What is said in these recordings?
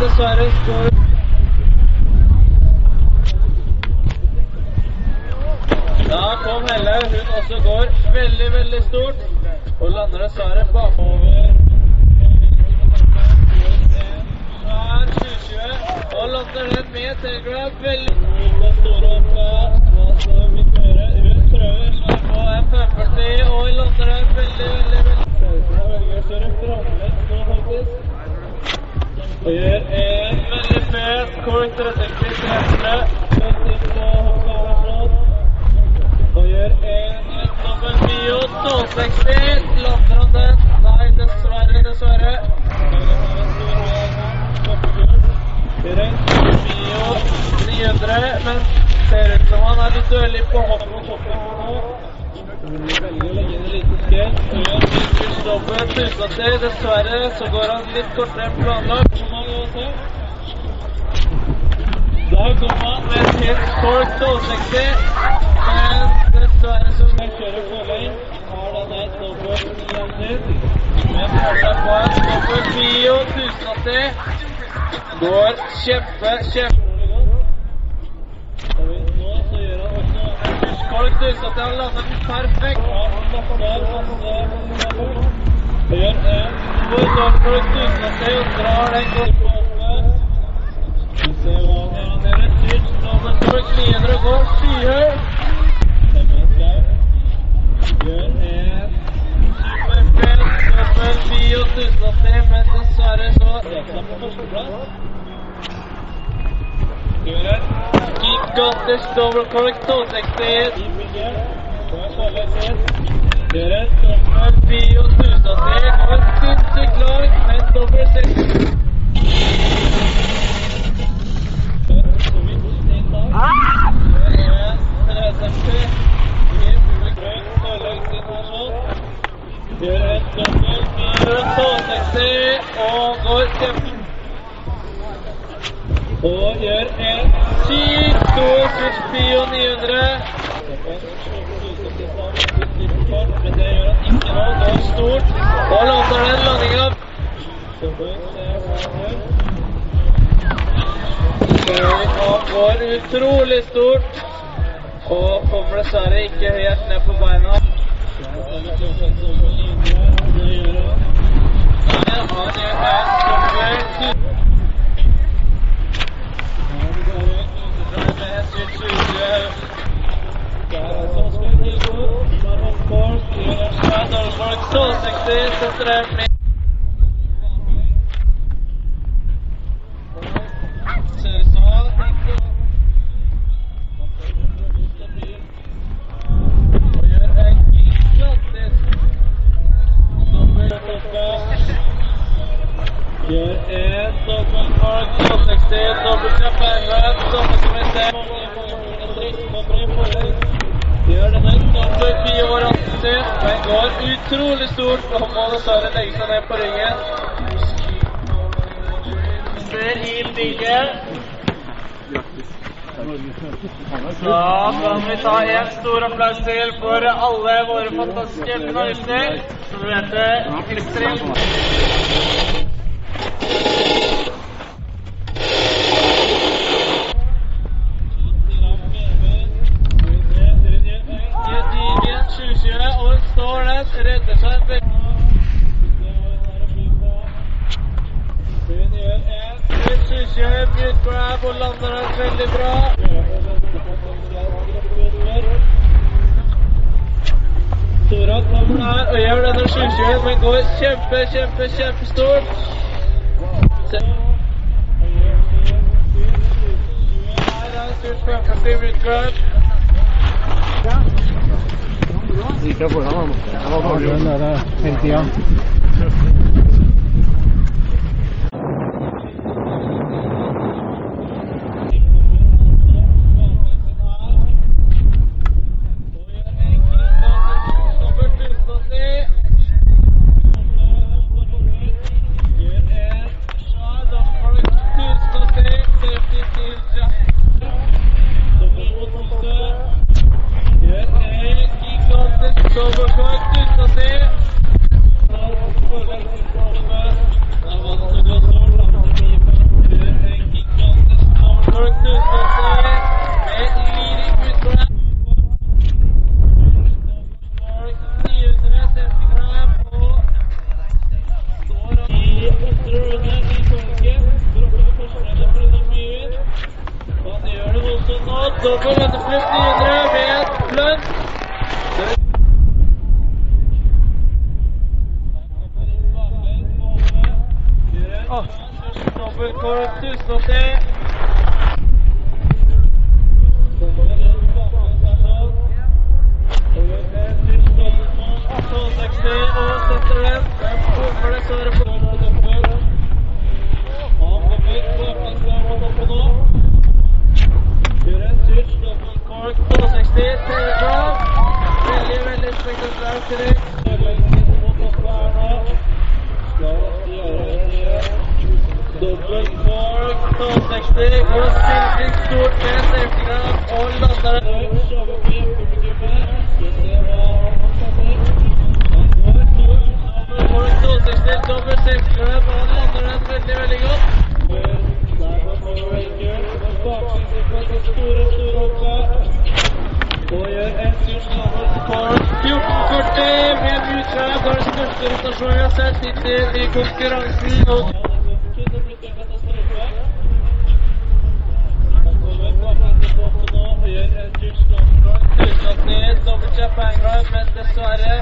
dessverre står Da kom Helle. Hun også går veldig, veldig stort. Og lander dessverre bakover. Svær 2020. Og lander den med telegrab. Veldig stor store gjør en Vintage dobbel 1080. Dessverre så går han litt kortere enn planlagt. Da kom han et helt 1260, men dessverre så kjører forlengt. Har denne dobbel 900, men får seg på en dobbel bio 1080. Går kjempe, kjempe Og nå så gjør han også 1080. Han lander den perfekt. Han og gjør en god dobbelkork 1080 og drar den. Vi ser hva han. Han gjør en dyrt dobbeltkork 900 og går skyhøy. Gjør en 1080, men dessverre så rett seg på førsteplass. Gjør en gigantisk dobbeltkork 1260. Gjør en dobbel bio 1080. Går sinnssykt langt, men dobbel 60. Gjør et dobbelt 1260 og går kjempe... Og gjør en sykt stor Switch 900. Men det gjør han ikke nå. Går stort. Og lander den landinga. Han går utrolig stort. Og kommer dessverre ikke helt ned på beina. Han gjør en 62 setter det med Gjør en dobbeltmark, 62, dobbeltkjapp, en rett, dobbeltkjapp, en dritt, dobbeltkjapp, en dritt, Gjør denne fire år 80. Den går utrolig stort så må dessverre legge seg ned på ringen. Ser i bygget. Da kan vi ta en stor applaus til for alle våre fantastiske finalister. Som leverte ekstremt står der, redder seg. Hun gjør en 20, good grab og lander den veldig bra. Tora kommer her og gjør denne 20, men går kjempe, kjempe, kjempestort. Her er stor 540 good Ikke foran han. Han var dårlig. Der hele tida. 86. Dobbel 360, god stilling, stort og lander. Veldig, veldig godt. Store, store. Og gjør en tusenlapp på 1440 med utslag. Det er den største rotasjonen jeg har sett hittil i konkurransen. Angle, men dessverre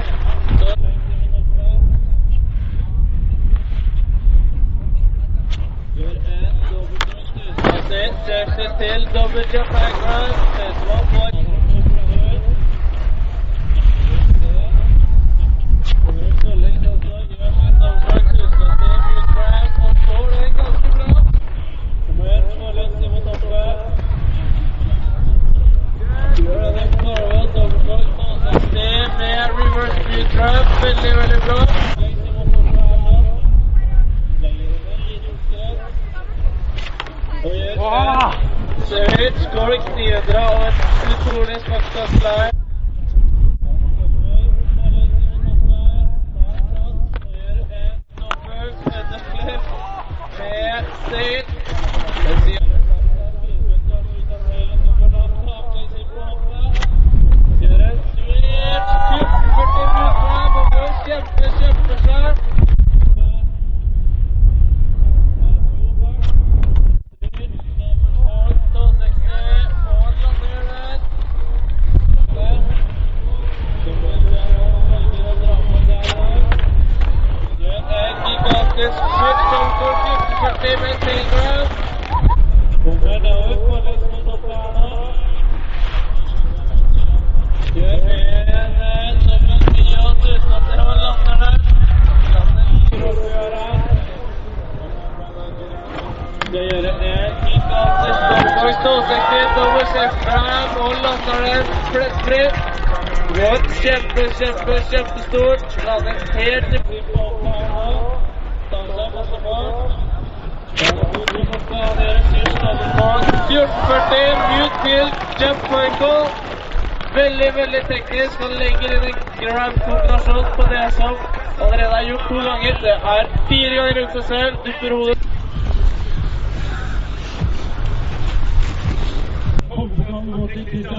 Veldig, veldig bra. Ser høyt, går ikke nydra og et utrolig smakskastleie. Med 260 dobbelt kjempegrab og lander den plettfri. Kjempe, kjempe, kjempestort. Lander helt i opp her nå. Stanser masse bak. 1440, mute. Veldig, veldig teknisk. Han legger inn en gram-kombinasjon på det som allerede er gjort to ganger. Det er fire ganger rundt seg selv. dupper hodet. Thank you.